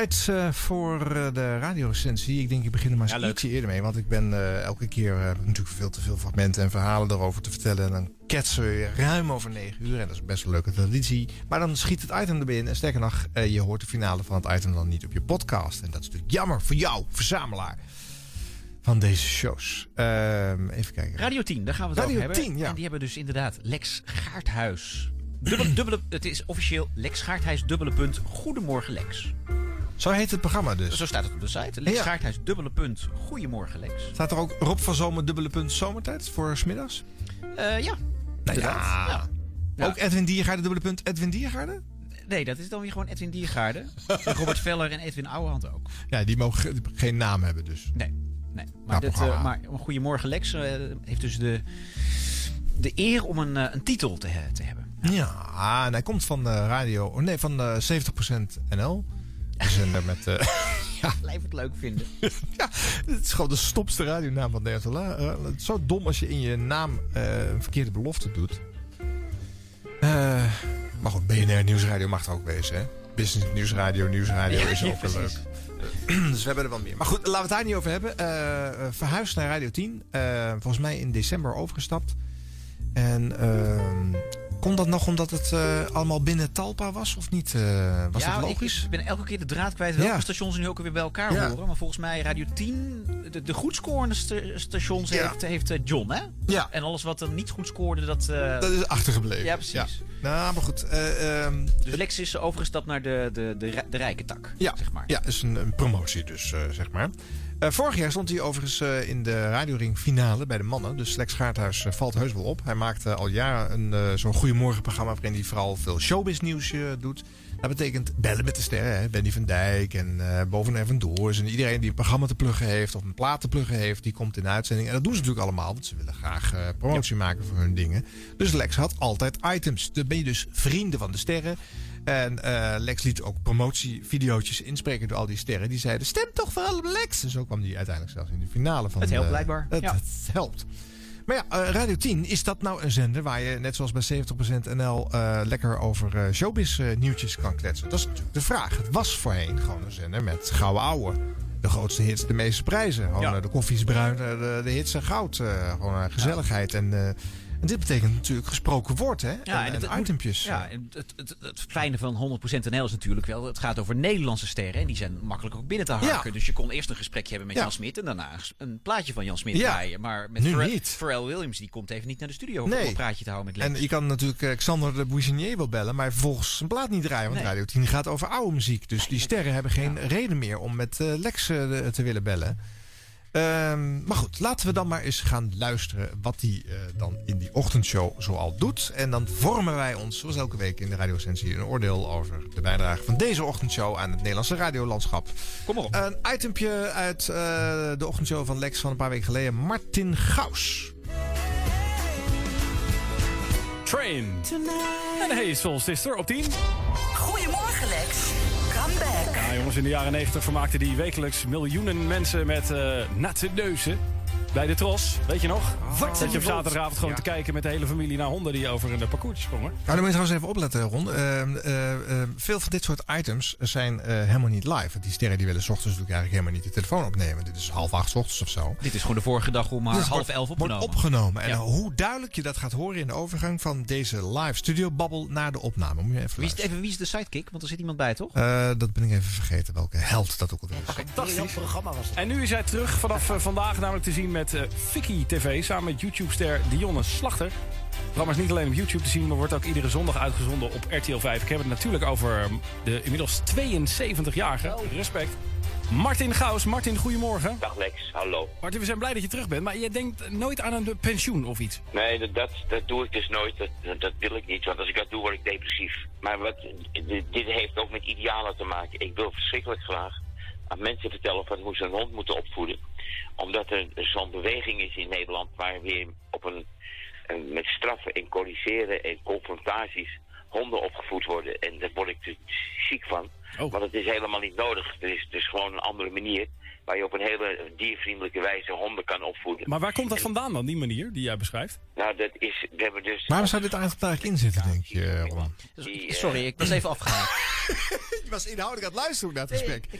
Tijd uh, voor uh, de radiocensie. Ik denk ik begin er maar eens Ja, ietsje eerder mee. Want ik ben uh, elke keer natuurlijk veel te veel fragmenten en verhalen erover te vertellen. En dan ketsen we ruim over negen uur. En dat is best een leuke traditie. Maar dan schiet het item er binnen. En sterker nog, je hoort de finale van het item dan niet op je podcast. En dat is natuurlijk jammer voor jou, verzamelaar van deze shows. Ehm, even kijken. Radio 10, daar gaan we het Radio over hebben. 10, ja. En die hebben dus inderdaad Lex Gaarthuis. Dubbele, dubbele, het is officieel Lex Gaarthuis, dubbele punt, Goedemorgen Lex. Zo heet het programma dus. Zo staat het op de site. Lex Ja. Gaarthuis, dubbele punt, Goedemorgen Lex. Staat er ook Rob van Zomer dubbele punt zomertijd voor smiddags? Eh, ja, Nou ja. Ja. Ja. Ook Edwin Diergaarde dubbele punt Edwin Diergaarde? Nee, dat is dan weer gewoon Edwin Diergaarde. En Robert Veller en Edwin Ouwehand ook. Ja, die mogen ge- geen naam hebben dus. Nee, nee. Maar, Nou, dit, eh, maar Goedemorgen Lex eh, heeft dus de, de eer om een, een titel te, te hebben. Ja, en hij komt van de radio, nee, van de 70% NL. De zender met, eh, Blijf het leuk vinden. ja, het is gewoon de stopste radionaam van Nederland. Eh, het is zo dom als je in je naam eh, een verkeerde belofte doet. Eh, maar goed, BNR Nieuwsradio mag er ook wezen, hè? Business Nieuwsradio, Nieuwsradio Ja, is ja, ook wel leuk. dus we hebben er wel meer. Maar goed, laten we het daar niet over hebben. Eh eh, verhuisd naar Radio 10. Eh, volgens mij in december overgestapt. En ehm kon dat nog omdat het eh, allemaal binnen Talpa was of niet? Eh, was ja, dat ik- logisch? Ik, ben elke keer de draad kwijt welke Ja. stations nu ook weer bij elkaar Ja. horen. Maar volgens mij Radio 10, de, de goed scorende sta- stations heeft, heeft eh, John, hè? ja, En alles wat er niet goed scoorde, dat... dat is achtergebleven. ja, precies. Nou, maar goed. ehm, Dus Lex is overgestapt naar de, de, de, ri- de rijke tak, Ja, zeg maar. ja is een, een promotie dus, zeg maar. Eh, vorig jaar stond hij overigens eh, in de radioring finale bij de mannen. Dus Lex Gaarthuis eh, valt heus wel op. Hij maakt al jaren een, zo'n Goedemorgenprogramma... waarin hij vooral veel showbiznieuws doet. Dat betekent bellen met de sterren. Hè? Benny van Dijk en eh Boven en Van Doors. En iedereen die een programma te pluggen heeft... of een plaat te pluggen heeft, die komt in de uitzending. En dat doen ze natuurlijk allemaal, want ze willen graag promotie maken voor hun dingen. Dus Lex had altijd items. Dan ben je dus vrienden van de sterren... En eh, Lex liet ook promotievideootjes inspreken door al die sterren. Die zeiden, stem toch vooral op Lex. En zo kwam hij uiteindelijk zelfs in de finale van Het helpt de- blijkbaar, Het, ja. het helpt. Maar ja, eh, Radio 10, is dat nou een zender waar je net zoals bij 70% NL eh, lekker over eh, showbiz eh, nieuwtjes kan kletsen? Dat is natuurlijk de vraag. Het was voorheen gewoon een zender met gouden ouwe. De grootste hits, de meeste prijzen. Gewoon, Ja. eh, de koffie is bruin, eh, de, de hits zijn goud. eh, gewoon eh, gezelligheid. En, eh, en dit betekent natuurlijk gesproken woord, hè? Ja, en, en itempjes. Ja, en het, het, het fijne van 100% NL is natuurlijk wel... het gaat over Nederlandse sterren en die zijn makkelijk ook binnen te harken. Ja. Dus je kon eerst een gesprekje hebben met Ja. Jan Smit... en daarna een plaatje van Jan Smit Ja. draaien. Maar met Pharrell, niet. Pharrell Williams, die komt even niet naar de studio... om een praatje te houden met Lex. En je kan natuurlijk eh, Xander de Bouissinier wel bellen, maar vervolgens zijn plaat niet draaien. Want Nee. Radio 10 gaat over oude muziek. Dus die sterren hebben geen reden meer om met eh, Lex eh, te willen bellen. Ehm, maar goed, laten we dan maar eens gaan luisteren wat hij eh, dan in die ochtendshow zoal doet. En dan vormen wij ons, zoals elke week in de radiocensie, een oordeel over de bijdrage van deze ochtendshow aan het Nederlandse radiolandschap. Kom maar op. Een itempje uit eh, de ochtendshow van Lex van een paar weken geleden. Martin Gaus. Train. En hey Soul Sister op 10. Goedemorgen Lex. Come back. Jongens, in de jaren 90 vermaakten die wekelijks miljoenen mensen met eh natte neuzen. Bij de Tros, weet je nog? dat je op zaterdagavond gewoon te kijken met de hele familie naar honden die over een parcours sprongen. Nou, dan moet je trouwens even opletten, Ron. Ehm, eh, eh, veel van dit soort items zijn eh, helemaal niet live. Want die sterren die willen 's ochtends natuurlijk eigenlijk helemaal niet de telefoon opnemen. Dit is half acht 's ochtends of zo. Dit is gewoon de vorige dag om maar Dus half elf opgenomen. Wordt opgenomen. En Ja. hoe duidelijk je dat gaat horen in de overgang van deze live studio babbel naar de opname. Moet je even Wie is, even, wie is de sidekick? Want er zit iemand bij, toch? Eh, dat ben ik even vergeten welke held dat ook alweer is. Fantastisch. En nu is hij terug vanaf eh, vandaag namelijk te zien met eh Vicky TV. Samen met YouTube-ster Dionne Slachter. Het programma is niet alleen op YouTube te zien, maar wordt ook iedere zondag uitgezonden op RTL 5. Ik heb het natuurlijk over ehm, de inmiddels 72-jarige. Respect. Martin Gaus. Martin, goedemorgen. Dag Lex, hallo. Martin, we zijn blij dat je terug bent, maar je denkt nooit aan een pensioen of iets. Nee, dat, dat, dat doe ik dus nooit. Dat, dat, dat wil ik niet, want als ik dat doe word ik depressief. Maar wat, dit heeft ook met idealen te maken. Ik wil verschrikkelijk graag aan mensen vertellen van hoe ze een hond moeten opvoeden. Omdat er zo'n beweging is in Nederland waar weer op een, een met straffen en corrigeren en confrontaties honden opgevoed worden. En daar word ik dus ziek van. Oh. Want het is helemaal niet nodig. Er is, is gewoon een andere manier waar je op een hele diervriendelijke wijze honden kan opvoeden. Maar waar komt dat vandaan dan, die manier die jij beschrijft? Nou, dat is, we hebben dus... Waarom zou dit eigenlijk in zitten, denk je, Ron? Die, eh, Sorry, ik was even afgehaakt. Je was inhoudelijk aan het luisteren naar het gesprek.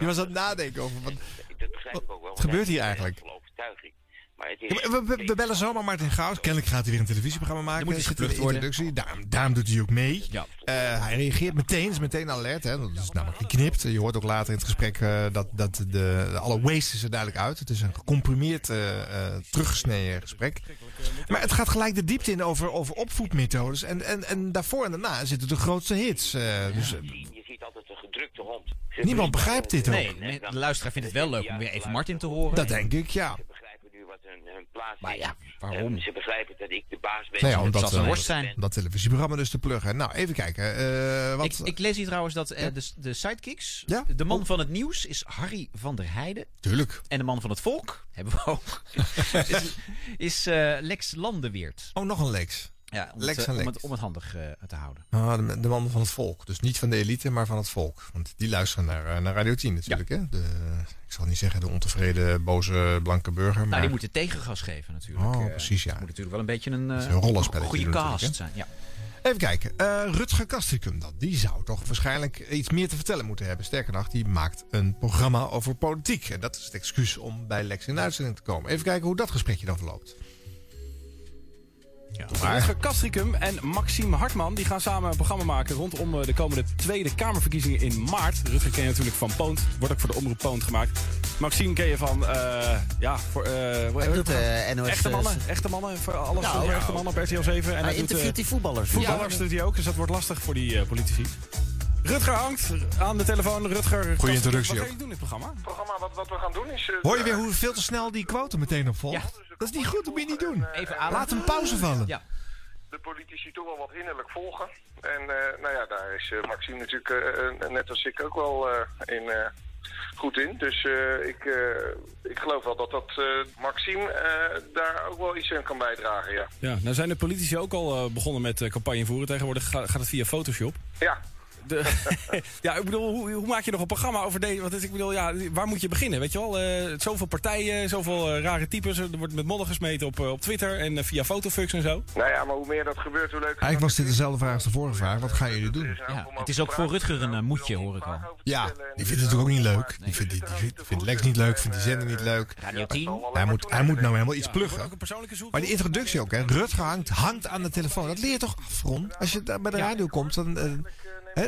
je was aan het nadenken over... Wat... Dat begrijp ik ook wel. Wat gebeurt hier eigenlijk? overtuiging. Maar het is... we, we- we bellen zomaar Martin Gauws. Kennelijk gaat hij weer een televisieprogramma maken. Er moet in introductie. Daarom, daarom doet hij ook mee. Ja. Eh, hij reageert meteen, is meteen alert. Hè. Dat is namelijk geknipt. Je hoort ook later in het gesprek eh, dat, dat de, alle waste is er duidelijk uit. Het is een gecomprimeerd, eh, teruggesneden gesprek. Maar het gaat gelijk de diepte in over, over opvoedmethodes. En, en, en daarvoor en daarna zitten de grootste hits. dus, Je ziet altijd een gedrukte hond. Niemand begrijpt dit ook. Nee, nee, de luisteraar vindt het wel leuk om weer even Martin te horen. dat denk ik, ja. Ze begrijpen nu wat hun, hun plaats Maar ja, waarom? Eh, ze begrijpen dat ik de baas ben. Nou ja, Ze omdat, zal zijn eh, worst zijn. dat televisieprogramma dus te pluggen. Nou, even kijken. eh, wat, Ik, ik lees hier trouwens dat de, de sidekicks... Ja? De man van het nieuws is Harry van der Heijden. Tuurlijk. En de man van het volk, hebben we ook, is, is Lex Landeweert. Oh, nog een Lex. Ja, om, Lex het, eh, om, het, om het handig eh, te houden. Ah, de, de man van het volk. Dus niet van de elite, maar van het volk. Want die luisteren naar, eh, naar Radio 10 natuurlijk. Hè? De, ik zal niet zeggen de ontevreden, boze, blanke burger. Maar Nou, die moeten tegengas geven natuurlijk. Oh, precies, ja. Het moet natuurlijk wel een beetje een, een goede cast zijn. Ja. Even kijken. Eh, Rutger Kastrikum dan. Die zou toch waarschijnlijk iets meer te vertellen moeten hebben. Sterker nog, die maakt een programma over politiek. En dat is het excuus om bij Lex in de uitzending te komen. Even kijken hoe dat gesprekje dan verloopt. Maar- Rutger Kastricum en Maxime Hartman die gaan samen een programma maken rondom eh, de komende Tweede Kamerverkiezingen in maart. Rutger ken je natuurlijk van Poont, wordt ook voor de omroep Poont gemaakt. Maxime ken je van, eh, ja, voor, eh, doet, het? eh, NOS, echte mannen, echte mannen, voor alles Nou, over echte mannen op RTL 7. En Hij hij doet, interviewt die voetballers. voetballers doet hij ook, dus dat wordt lastig voor die eh, politici. Rutger hangt aan de telefoon. Rutger, Kastricum, introductie Wat ga je doen in dit programma? programma wat, wat we gaan doen is... eh, Hoor je weer hoe veel te snel die quote meteen opvolgt? Ja. Dat is niet goed, dat moet je niet doen. Even aan. Laat een pauze vallen. Ja. de politici toch wel wat innerlijk volgen. En eh, nou ja, daar is eh, Maxime natuurlijk net als ik ook wel eh, in, eh, goed in. Dus eh, ik, eh, ik geloof wel dat, dat eh, Maxime eh, daar ook wel iets aan kan bijdragen, ja. Ja, nou zijn de politici ook al eh, begonnen met eh, campagne voeren. Tegenwoordig ga- gaat het via Photoshop. Ja, De, ja, ik bedoel, hoe, hoe maak je nog een programma over deze... Want ik bedoel, ja, waar moet je beginnen, weet je wel? Eh, zoveel partijen, zoveel eh, rare types. Er wordt met modder gesmeten op, eh, op Twitter en via Fotofucks en zo. nou ja, maar hoe meer dat gebeurt, hoe leuker... Eigenlijk was dit dezelfde vraag als de vorige vraag. Wat gaan jullie doen? Ja, het is ook voor Rutger een, moedje, hoor ik al. Ja, die vindt het natuurlijk ook niet leuk. Die vindt, die, die vindt, vindt Lex niet leuk, vindt die zender niet leuk. Radio 10. Hij moet, hij moet nou helemaal iets pluggen. Maar die introductie ook, hè. Rutger hangt, hangt aan de telefoon. Dat leer je toch af, Ron? Als je daar bij de radio komt, dan...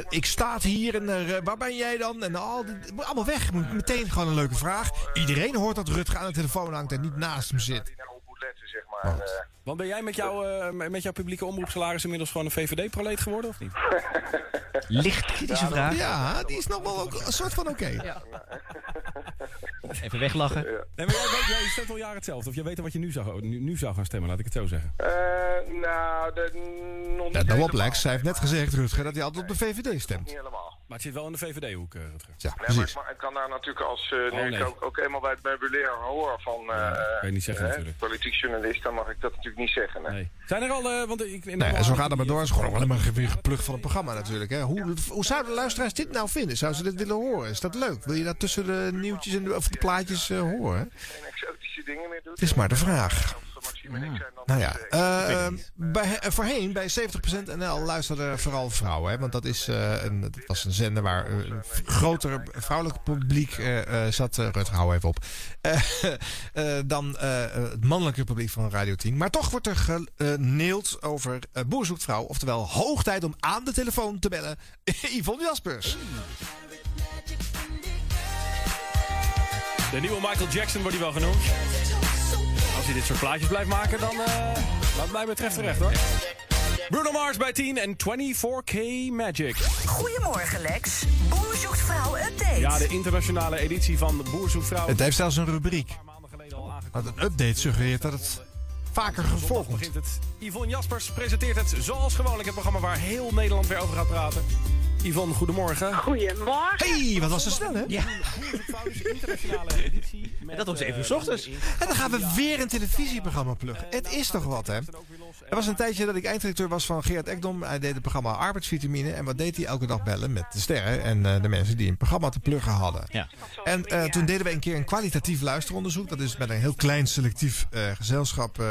ik sta hier en eh, waar ben jij dan? En al allemaal weg. Meteen gewoon een leuke vraag. Iedereen hoort dat Rutger aan de telefoon hangt en niet naast hem zit. Moet letten, zeg maar. Want- eh. Want ben jij met, jou, eh, met jouw publieke omroepsalaris inmiddels gewoon een VVD-proleet geworden, of niet? Licht kritische vraag. Ja, die is nog wel ook een soort van oké. Even weglachen. Nee, maar jij, weet, jij stemt al jaren hetzelfde. Of jij weet al wat je nu zou, nu, nu zou gaan stemmen, laat ik het zo zeggen. Eh, nou, de, nog niet Let nou op. Lex. Hij heeft net gezegd, Rutger, dat hij altijd op de VVD stemt. Niet helemaal. Maar het zit wel in de VVD-hoek, eh Rutger. Ja, Nee, maar ik, kan daar natuurlijk als, eh, nu Oh, ik nee. ook, ook eenmaal bij het meubilair hoor van Ja, eh kan je niet zeggen eh, natuurlijk. politiek journalist, dan mag ik dat natuurlijk niet zeggen. hè. Nee. Zijn er al... eh, want ik, in Nee, zo gaat het maar door. Het is gewoon alleen maar weer geplukt van het programma natuurlijk. Hè. Hoe, hoe zouden de luisteraars dit nou vinden? Zouden ze dit willen horen? Is dat leuk? Wil je dat tussen de nieuwtjes en de, of de plaatjes eh, horen? Geen exotische dingen meer doet. Het is maar de vraag. Of Maxime en ik zijn dan Nou ja, eh, eh, bij, eh, voorheen bij 70% NL luisterden vooral vrouwen. Hè, want dat, is, eh, een, dat was een zender waar een groter vrouwelijk publiek eh, eh, zat. Uh, Rutger, hou even op. Eh, eh, dan het mannelijke publiek van Radio 10. Maar toch wordt er geneeld over uh, Boer zoekt vrouw. Oftewel, hoog tijd om aan de telefoon te bellen. Yvonne Jaspers. De nieuwe Michael Jackson wordt hij wel genoemd. Als hij dit soort plaatjes blijft maken, dan eh wat mij betreft terecht hoor. Bruno Mars bij 10 en 24K Magic. Goedemorgen Lex. Boer zoekt vrouw update. Ja, de internationale editie van Boer zoekt vrouw. Het heeft zelfs een rubriek. Een. Want update suggereert dat het vaker begint het. Yvonne Jaspers presenteert het zoals gewoonlijk het programma waar heel Nederland weer over gaat praten. Yvonne, goedemorgen. Goedemorgen. hey, wat was er snel hè? Ja, internationale editie. en dat om 7 uur 's ochtends. En dan gaan we weer een televisieprogramma pluggen. Het is toch wat, hè? Er was een tijdje dat ik eindredacteur was van Gerard Ekdom. Hij deed het programma Arbeidsvitamine. En wat deed hij? Elke dag bellen met de sterren en eh, de mensen die een programma te pluggen hadden. Ja. En eh, toen deden we een keer een kwalitatief luisteronderzoek. Dat is met een heel klein selectief eh, gezelschap,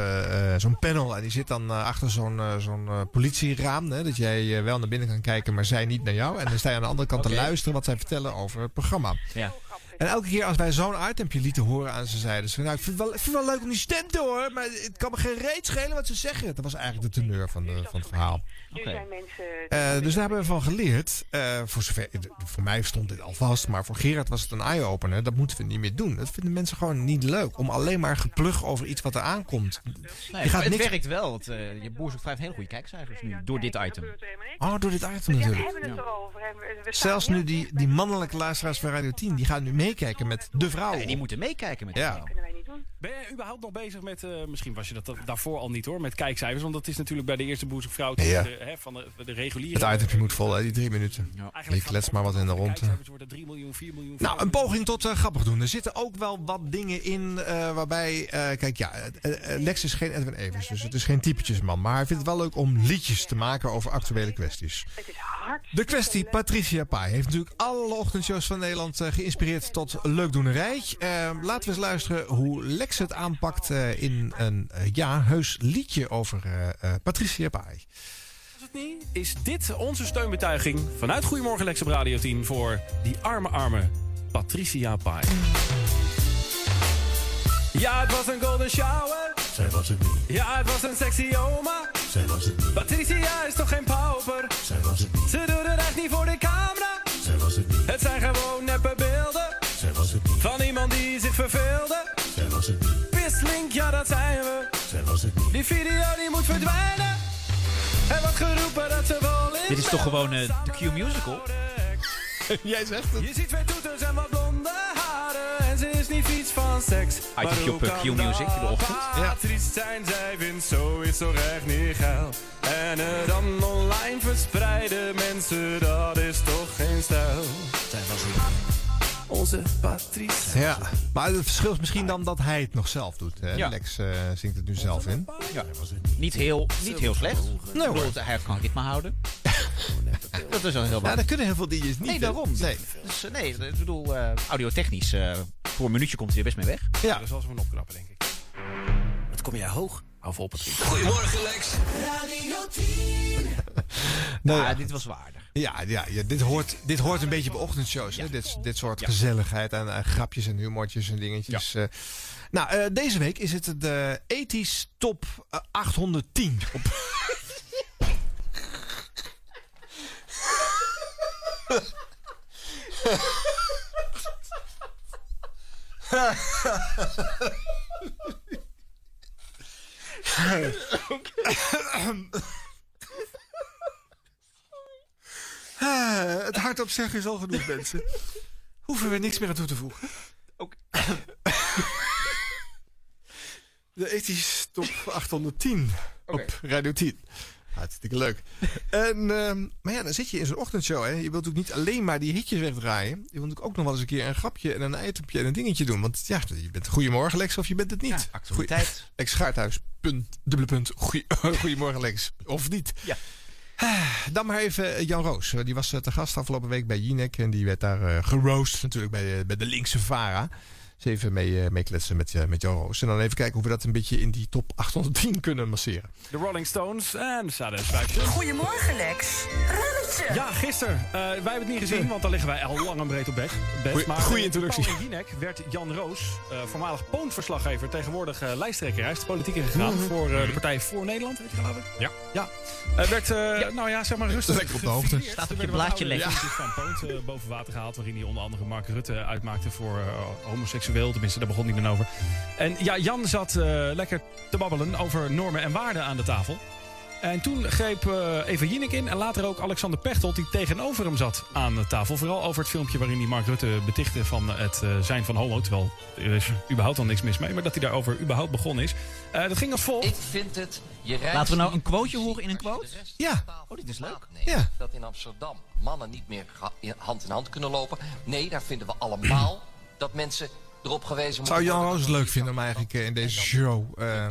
zo'n panel. En die zit dan achter zo'n zo'n politieraam. Hè, dat jij wel naar binnen kan kijken, maar zij niet naar jou. En dan sta je aan de andere kant te luisteren wat zij vertellen over het programma. Ja. En elke keer als wij zo'n itempje lieten horen aan ze zeiden ze... Nou, ik vind, het wel, ik vind het wel leuk om die stem te horen, maar het kan me geen reet schelen wat ze zeggen. Dat was eigenlijk de teneur van, de, van het verhaal. Nu Oké. zijn mensen... Eh, dus daar hebben we van geleerd. Eh, voor, zover, voor mij stond dit al vast, maar voor Gerard was het een eye-opener. Dat moeten we niet meer doen. Dat vinden mensen gewoon niet leuk. Om alleen maar geplug over iets wat er aankomt. Nee, Je maar gaat het niks- werkt wel. Want, eh, je boer zoekt vijf hele goede kijkcijfers nu door dit item. Oh, door dit item Ja, we natuurlijk. hebben het erover. staan Zelfs nu die, die mannelijke luisteraars van Radio 10, die gaan nu meekijken met de vrouw. Ja, die moeten meekijken met de Ja. vrouw. Ben jij überhaupt nog bezig met, eh, misschien was je dat da- daarvoor al niet hoor, met kijkcijfers? Want dat is natuurlijk bij de eerste boezem vrouw Ja. de, hè, van de, de reguliere... Het itempje moet vol, hè, die drie minuten. Je klets het maar wat in de worden 3 miljoen, 4 miljoen... Nou, 5 een poging tot eh, grappig doen. Er zitten ook wel wat dingen in eh, waarbij... eh, kijk, ja, Lex is geen Edwin Evers, dus het is geen typetjesman. Maar hij vindt het wel leuk om liedjes te maken over actuele kwesties. Het is hard. De kwestie Patricia Pai heeft natuurlijk alle ochtendshows van Nederland geïnspireerd tot leukdoenerij. Eh, laten we eens luisteren hoe Lex het aanpakt eh, in een eh, ja, heus liedje over eh, eh, Patricia Pai. Als het niet, is dit onze steunbetuiging vanuit Goedemorgen Lex op Radio 10 voor die arme, arme Patricia Pai. Ja, het was een golden shower. Zij was het niet, Ja, het was een sexy oma. zij was het niet, Patricia is toch geen pauper? zij was het niet, Ze doet het echt niet voor de camera. zij was het niet, Het zijn gewoon neppe beelden zij was het niet, van iemand die zich verveelde. Was het niet, Pisslink, ja dat zijn we. zij was het niet. Die video die moet verdwijnen. Er wordt geroepen dat ze wel in Dit is toch gewoon, eh, de Q musical? Jij zegt het. Je ziet twee toeters en wat blonde haren. En ze is niet vies van seks. Hoe op, eh, kan Q-music in de dat ochtend. Ja. Triest zijn, zij vindt zoiets toch echt niet geil. En het dan online verspreiden mensen, dat is toch geen stijl. Zij was het niet, Onze Patrice. Ja, maar het verschil is misschien dan dat hij het nog zelf doet. Hè? Ja. Lex eh, zingt het nu zelf in. Niet heel, niet heel slecht. Nee, Ik bedoel, hoor. hij kan ritme houden. dat is wel heel Ja, belangrijk. dat kunnen heel veel DJ's niet. Nee, daarom. Nee. Dus, eh, nee, ik bedoel, eh, audiotechnisch, eh, voor een minuutje komt hij er best mee weg. Ja. Dat zal ze van opknappen, denk ik. Wat kom jij hoog? Hou vol, Patrice. Nou, ja, ja. dit was waardig. Ja, ja, ja dit, hoort, dit hoort een beetje bij ochtendshows. Hè? Dit, dit soort gezelligheid en eh, grapjes en humortjes en dingetjes. eh. nou, eh, deze week is het de ethisch top eh, 810. Het hardop zeggen is al genoeg, mensen. Hoeven we niks meer aan toe te voegen. De ethisch top 810 op Radio 10. Hartstikke leuk. En, ehm, maar ja, dan zit je in zo'n ochtendshow. Hè. Je wilt natuurlijk niet alleen maar die hitjes wegdraaien. Je wilt natuurlijk ook nog wel eens een keer een grapje en een itempje en een dingetje doen. Want ja, je bent goedemorgen Lex of je bent het niet. Ja, actualiteit. Lex Schaarthuis, punt, dubbele punt, goeie- goedemorgen Lex. Of niet. Ja. Ah, Dan maar even eh, Jan Roos. Eh, Die was eh, te gast afgelopen week bij Jinek. En die werd daar geroost natuurlijk bij, bij de linkse Vara. Even mee, eh, mee kletsen met, eh, met Jan Roos. En dan even kijken hoe we dat een beetje in die top 810 kunnen masseren. De Rolling Stones en Satisfaction. Goedemorgen, Lex. Rulletje. Ja, gisteren. Eh, wij hebben het niet gezien, want dan liggen wij al lang en breed op bed. bed. Goeie- maar goeie introductie. Paul in Jinek werd Jan Roos, eh, voormalig Poont-verslaggever, tegenwoordig lijsttrekker. Hij is de politiek ingegaan voor eh, de Partij Voor Nederland, weet je geloof ik? Ja. Ja. Eh, werd, eh, nou ja, zeg maar rustig Lekker op de hoogte. Staat op je blaadje lekker. liedjes van Poont boven water gehaald, waarin hij onder andere Mark Rutte uitmaakte voor eh, homoseksueel. Tenminste, daar begon hij dan over. En ja, Jan zat eh, lekker te babbelen over normen en waarden aan de tafel. En toen greep eh Eva Jinek in en later ook Alexander Pechtold... die tegenover hem zat aan de tafel. Vooral over het filmpje waarin hij Mark Rutte betichtte van het eh, zijn van homo. Terwijl er is überhaupt al niks mis mee. Maar dat hij daarover überhaupt begonnen is. Eh, dat ging als volgt. Ik vind het, je Laten we nou niet een quoteje horen in een quote? Ja. Oh, dit is leuk. Ja. Dat in Amsterdam mannen niet meer hand in hand kunnen lopen. Nee, daar vinden we allemaal dat mensen erop gewezen Zou Jan Roos het leuk je vinden om eigenlijk eh, in deze show... eh,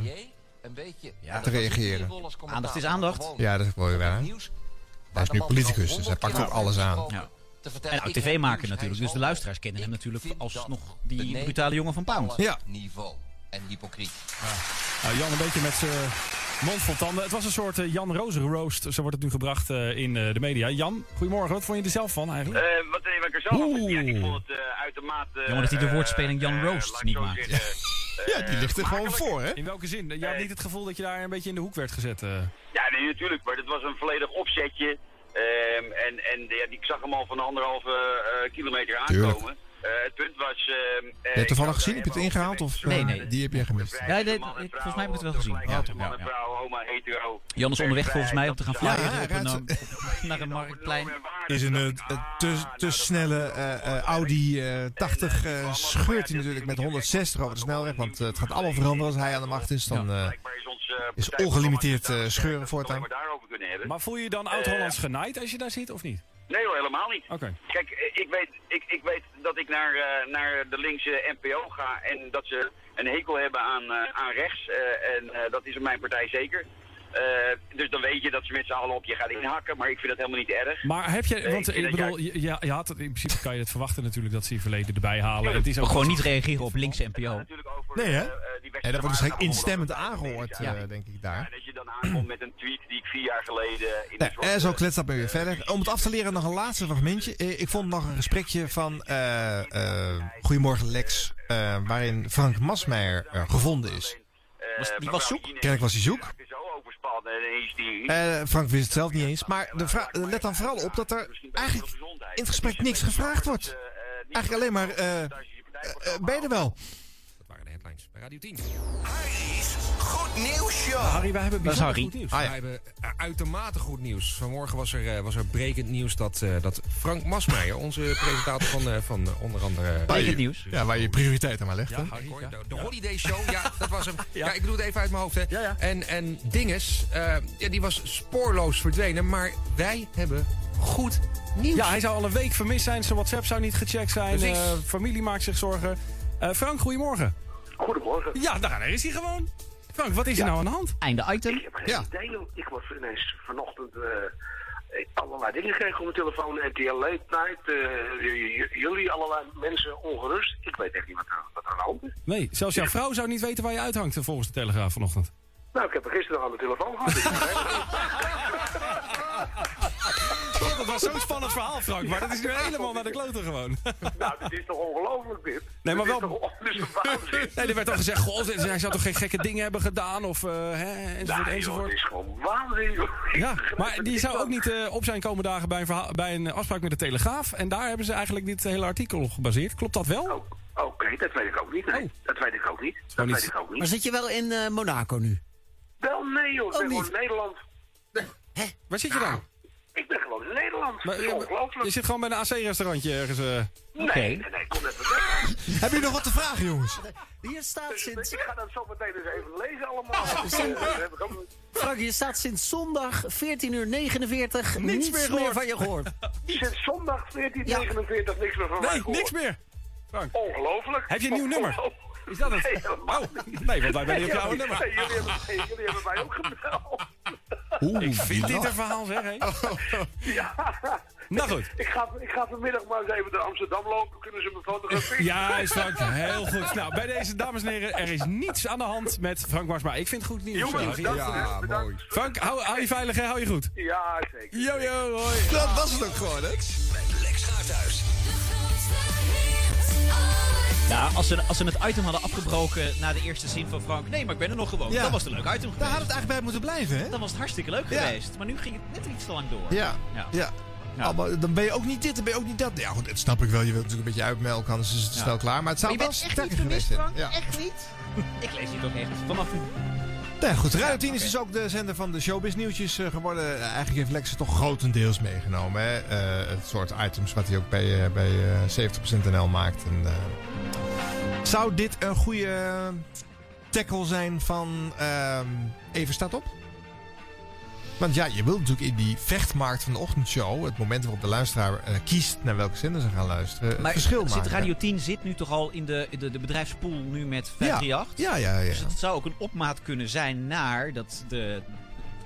een beetje... Ja, te reageren. Aandacht is aandacht. Ja, dat is wel weer waar. Hij is nu politicus, dus hij pakt ook alles aan. Ja. En oud tv-maker natuurlijk. Dus de luisteraars kennen hem natuurlijk als nog die brutale jongen van Pound. Ja. Niveau en hypocriet. Nou, Jan een beetje met zijn mond vol tanden. Het was een soort eh, Jan Rozer roast. Zo wordt het nu gebracht eh, in eh, de media. Jan, goedemorgen. Wat vond je er zelf van eigenlijk? Eh, wat, wat ik er zelf van? Ja, ik vond het eh, uitermate... Jammer dat hij de woordspeling Jan Roast niet maakt. Ja, die ligt er gewoon voor, hè? In welke zin? Je had niet het gevoel dat je daar een beetje in de hoek werd gezet? eh? Ja, nee, natuurlijk. Maar het was een volledig opzetje. Ehm, en en ja, ik zag hem al van anderhalve eh, kilometer aankomen. Het punt was... ehm, eh, Heb je het toevallig gezien? Heb je het ingehaald? Of, Nee, eh, nee. Die heb je gemist. Ja, nee, volgens mij heb ik het wel gezien. Ja, Man ja, en ja. vrouw, homo, hetero. Jan is onderweg volgens mij om te gaan Ja, flyeren eh, naar een marktplein. Is een eh, te, te snelle eh, eh, Audi eh, 80 eh, scheurt hij natuurlijk met 160 over de snelweg. Want eh, het gaat allemaal veranderen als hij aan de macht is. Dan eh, is eh, ongelimiteerd eh, scheuren voortaan. Maar voel je je dan oud-Hollands genaaid als je daar zit of niet? Nee hoor, helemaal niet. Oké. Kijk, eh, ik weet, ik, ik weet dat ik naar, eh, naar de linkse NPO ga en dat ze een hekel hebben aan, eh, aan rechts. eh, en eh, dat is in mijn partij zeker. Eh, dus dan weet je dat ze met z'n allen op je gaan inhakken, maar ik vind dat helemaal niet erg. Maar heb je, Nee, want ik bedoel, je, ja, je had het, in principe kan je het verwachten natuurlijk dat ze je verleden erbij halen. Het is Ook gewoon niet reageren op linkse NPO. Over, Nee, hè? die En dat wordt waarschijnlijk Ja, instemmend aangehoord, Ja. eh, denk ik Ja, daar. dan aankomt met een tweet die ik vier jaar geleden in Nee, soort, en zo eh, kletst dat maar weer verder. Om het af te leren nog een laatste fragmentje. Eh, Ik vond nog een gesprekje van eh, eh, Goedemorgen Lex, eh, waarin Frank Masmeijer eh, gevonden is. eh, Was- die was zoek? Kennelijk was hij zoek. Eh, Frank wist het zelf niet eens. Maar de eh, let dan vooral op dat er eigenlijk in het gesprek niks gevraagd wordt. Eigenlijk alleen maar, eh, eh, eh, ben je er wel? Dat waren de headlines bij Radio 10. Harry's Goed Nieuws Show. Harry, wij hebben bijzonder Harry. goed nieuws. Ah, Wij hebben eh, uitermate goed nieuws. Vanmorgen was er, eh, was er brekend nieuws dat, eh, dat Frank Masmeijer, onze presentator van, eh, van onder andere... Waar je- het nieuws. Ja, waar je prioriteiten maar legt. Ja, Harry, Hoor, ja. De, de Holiday Show, ja, dat was hem. Ja. ja. ik doe het even uit mijn hoofd, hè. Ja, ja. En, en Dinges, eh, ja, die was spoorloos verdwenen. Maar wij hebben goed nieuws. Ja, hij zou al een week vermist zijn. Zijn WhatsApp zou niet gecheckt zijn. Eh, familie maakt zich zorgen. Eh, Frank, goedemorgen. Goedemorgen. Ja, daar is hij gewoon. Frank, wat is er nou aan de hand? Einde item. Ik heb geen Ja. idee, joh. Ik was ineens vanochtend eh, allerlei dingen gekregen op mijn telefoon. RTL Late Night, eh, j- j- jullie, allerlei mensen ongerust. Ik weet echt niet wat er, wat er aan de hand is. Nee, zelfs jouw vrouw zou niet weten waar je uithangt eh, volgens de Telegraaf vanochtend. Nou, ik heb er gisteren nog aan de telefoon gehad. Het Dat was zo'n spannend verhaal, Frank. Maar dat is nu helemaal naar de kloten gewoon. niet. nou, dit is toch ongelooflijk, dit? Nee, maar wel- dit is waanzin? Nee, er werd al gezegd, goh, hij zou toch geen gekke dingen hebben gedaan of eh, hè, enzovoort, Nou, joh, enzovoort. dit is gewoon waanzin, Ja, maar die niet zou ook niet eh, op zijn komende dagen bij een, verhaal, bij een afspraak met de Telegraaf. En daar hebben ze eigenlijk dit hele artikel op gebaseerd. Klopt dat wel? Oh, Oké, dat weet ik ook niet. Nee, Oh. dat weet ik ook niet. Dat Gewoon weet niet- ik ook niet. Maar zit je wel in eh, Monaco nu? Wel, nee joh, ik Oh, ben niet. gewoon in Nederland. Waar zit je dan? Ik ben gewoon in Nederland. Maar, ongelooflijk. je zit gewoon bij een AC-restaurantje ergens. eh. Nee, nee, nee, kom even weg. Heb je nog wat te vragen, jongens? Hier staat Dus sinds... ik ga dat zo meteen eens even lezen allemaal. Sinds- ook- Frank, hier staat sinds zondag 14 uur 49 niets, meer van je gehoord. Sinds zondag 1449 niks meer van mij Nee, gehoord. niks meer. Ongelooflijk. Heb je een nieuw nummer? Ongelooflijk. Is dat het? Nee, Oh, nee, want wij ben niet op jouw Nee, nummer. nee, jullie, hebben, nee, jullie hebben mij ook gebeld. Oeh, Ik vind dit een verhaal, zeg. Hè? Ja. Nou goed. Ik ga, ik ga vanmiddag maar eens even naar Amsterdam lopen. Kunnen ze me fotograferen? Ja, is Frank. Heel goed. Nou, bij deze dames en heren, er is niets aan de hand met Frank Marsma. Ik vind het goed nieuws. Jongens, bedankt. Ja, bedankt. mooi. Frank, hou, hou je veilig, hè? Hou je goed. Ja, zeker. Yo, yo, hoi. Dat was het ook gewoon, hè? Met Lex Gaarthuis. Ja, als ze, als ze het item hadden afgebroken na de eerste zin van Frank. Nee, maar ik ben er nog gewoon. Ja. Dat was een leuk item Daar had het eigenlijk bij moeten blijven, hè? Dan was het hartstikke leuk Ja. geweest. Maar nu ging het net iets te lang door. Ja, Ja. ja. Ja. Allemaal, dan ben je ook niet dit, dan ben je ook niet dat. Ja, goed, dat snap ik wel. Je wilt natuurlijk een beetje uitmelken, anders is het snel klaar. Maar het zou Maar je wel sterker geweest zijn. Echt niet? Ik lees hier toch echt vanaf... Nee, goed, Radio 10 is dus ook de zender van de showbiz nieuwtjes eh, geworden. Eh, eigenlijk heeft Lex toch grotendeels meegenomen. Hè? Eh, het soort items wat hij ook bij, bij eh 70% NL maakt. En, zou dit een goede tackle zijn van ehm Even staat op? Want ja, je wilt natuurlijk in die vechtmarkt van de ochtendshow... het moment waarop de luisteraar eh, kiest naar welke zender ze gaan luisteren... het Maar verschil zit maken. Radio 10 zit nu toch al in de, de, de bedrijfspool nu met 538? Ja, ja, ja. Dus het zou ook een opmaat kunnen zijn naar dat de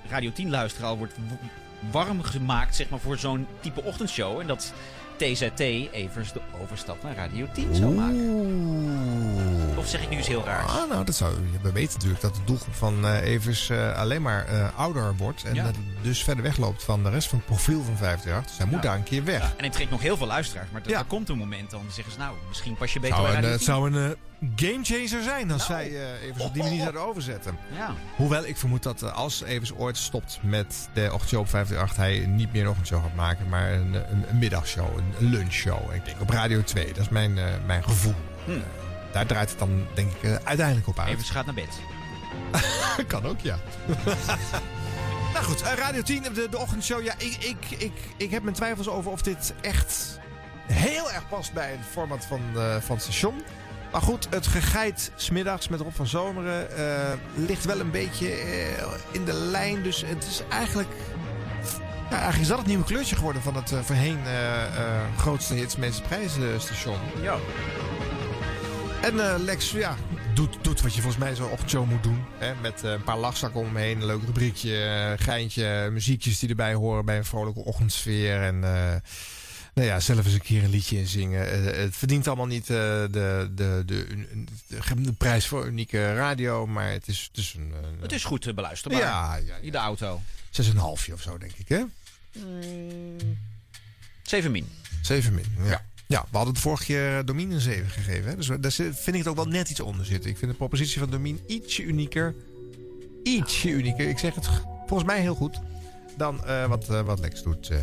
Radio 10 luisteraar al wordt w- warm gemaakt zeg maar, voor zo'n type ochtendshow. En dat TZT even de overstap naar Radio 10 zou maken. Of zeg ik nu eens heel raar? Ah, nou, dat zou, we weten natuurlijk dat de doelgroep van eh Evers eh, alleen maar eh, ouder wordt. En Ja. dat het dus verder wegloopt van de rest van het profiel van 538. Dus hij moet daar een keer weg. En hij trekt nog heel veel luisteraars. Maar er, komt een moment dan zeggen ze nou, misschien pas je beter Zou bij een, Radio 10. het zou een gamechanger zijn als zij eh Evers op die manier zouden overzetten. Ja. Hoewel ik vermoed dat als Evers ooit stopt met de ochtendshow op 538... hij niet meer een ochtendshow gaat maken, maar een, een, een middagshow, een, lunchshow. Ik denk op Radio 2, dat is mijn, mijn gevoel. Hm. Daar draait het dan denk ik eh, uiteindelijk op uit. Evers gaat naar bed. kan ook, ja. nou goed, eh, Radio 10, de, de ochtendshow. Ja, ik, ik, ik, ik heb mijn twijfels over of dit echt heel erg past bij het format van, eh, van het station. Maar goed, het gegeit smiddags met Rob van Zomeren ligt wel een beetje in de lijn. Dus het is eigenlijk... Ja, eigenlijk is dat het nieuwe kleurtje geworden van het eh, voorheen grootste hits, meeste prijzen station. Ja. En eh, Lex, ja, doet, doet wat je volgens mij zo'n ochtendshow moet doen. Hè? Met eh, een paar lachzakken omheen, een leuk rubriekje, eh, geintje, muziekjes die erbij horen bij een vrolijke ochtendsfeer. En eh, nou ja, zelf eens een keer een liedje inzingen. Eh, het verdient allemaal niet eh, de, de, de, de, de, de prijs voor unieke radio, maar het is, het is een... een Het is goed te beluisterbaar. Ja, ja, In de auto. 6,5 of zo, denk ik, hè? 7 min. 7 min, ja. Ja, we hadden het vorige keer Domien een 7 gegeven. Hè? Dus daar vind ik het ook wel net iets onder zitten. Ik vind de propositie van Domien ietsje unieker. Ietsje unieker. Ik zeg het volgens mij heel goed. Dan eh, wat, eh, wat Lex doet. eh.